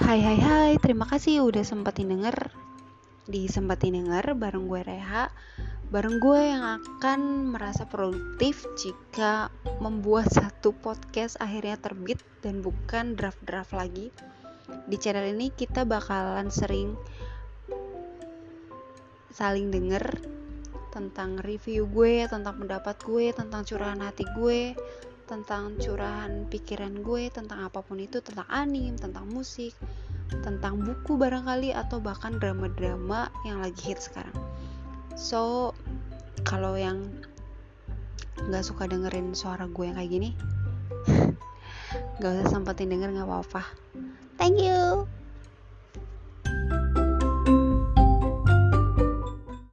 Hai hai hai, terima kasih udah sempetin denger. Di sempetin denger bareng gue Reha. Bareng gue yang akan merasa produktif jika membuat satu podcast akhirnya terbit dan bukan draft-draft lagi. Di channel ini kita bakalan sering saling denger tentang review gue, tentang pendapat gue, tentang curahan hati gue, tentang curahan pikiran gue tentang apa pun itu tentang anim tentang musik tentang buku barangkali atau bahkan drama-drama yang lagi hit sekarang. So kalau yang nggak suka dengerin suara gue yang kayak gini gak usah sempetin denger nggak apa-apa. Thank you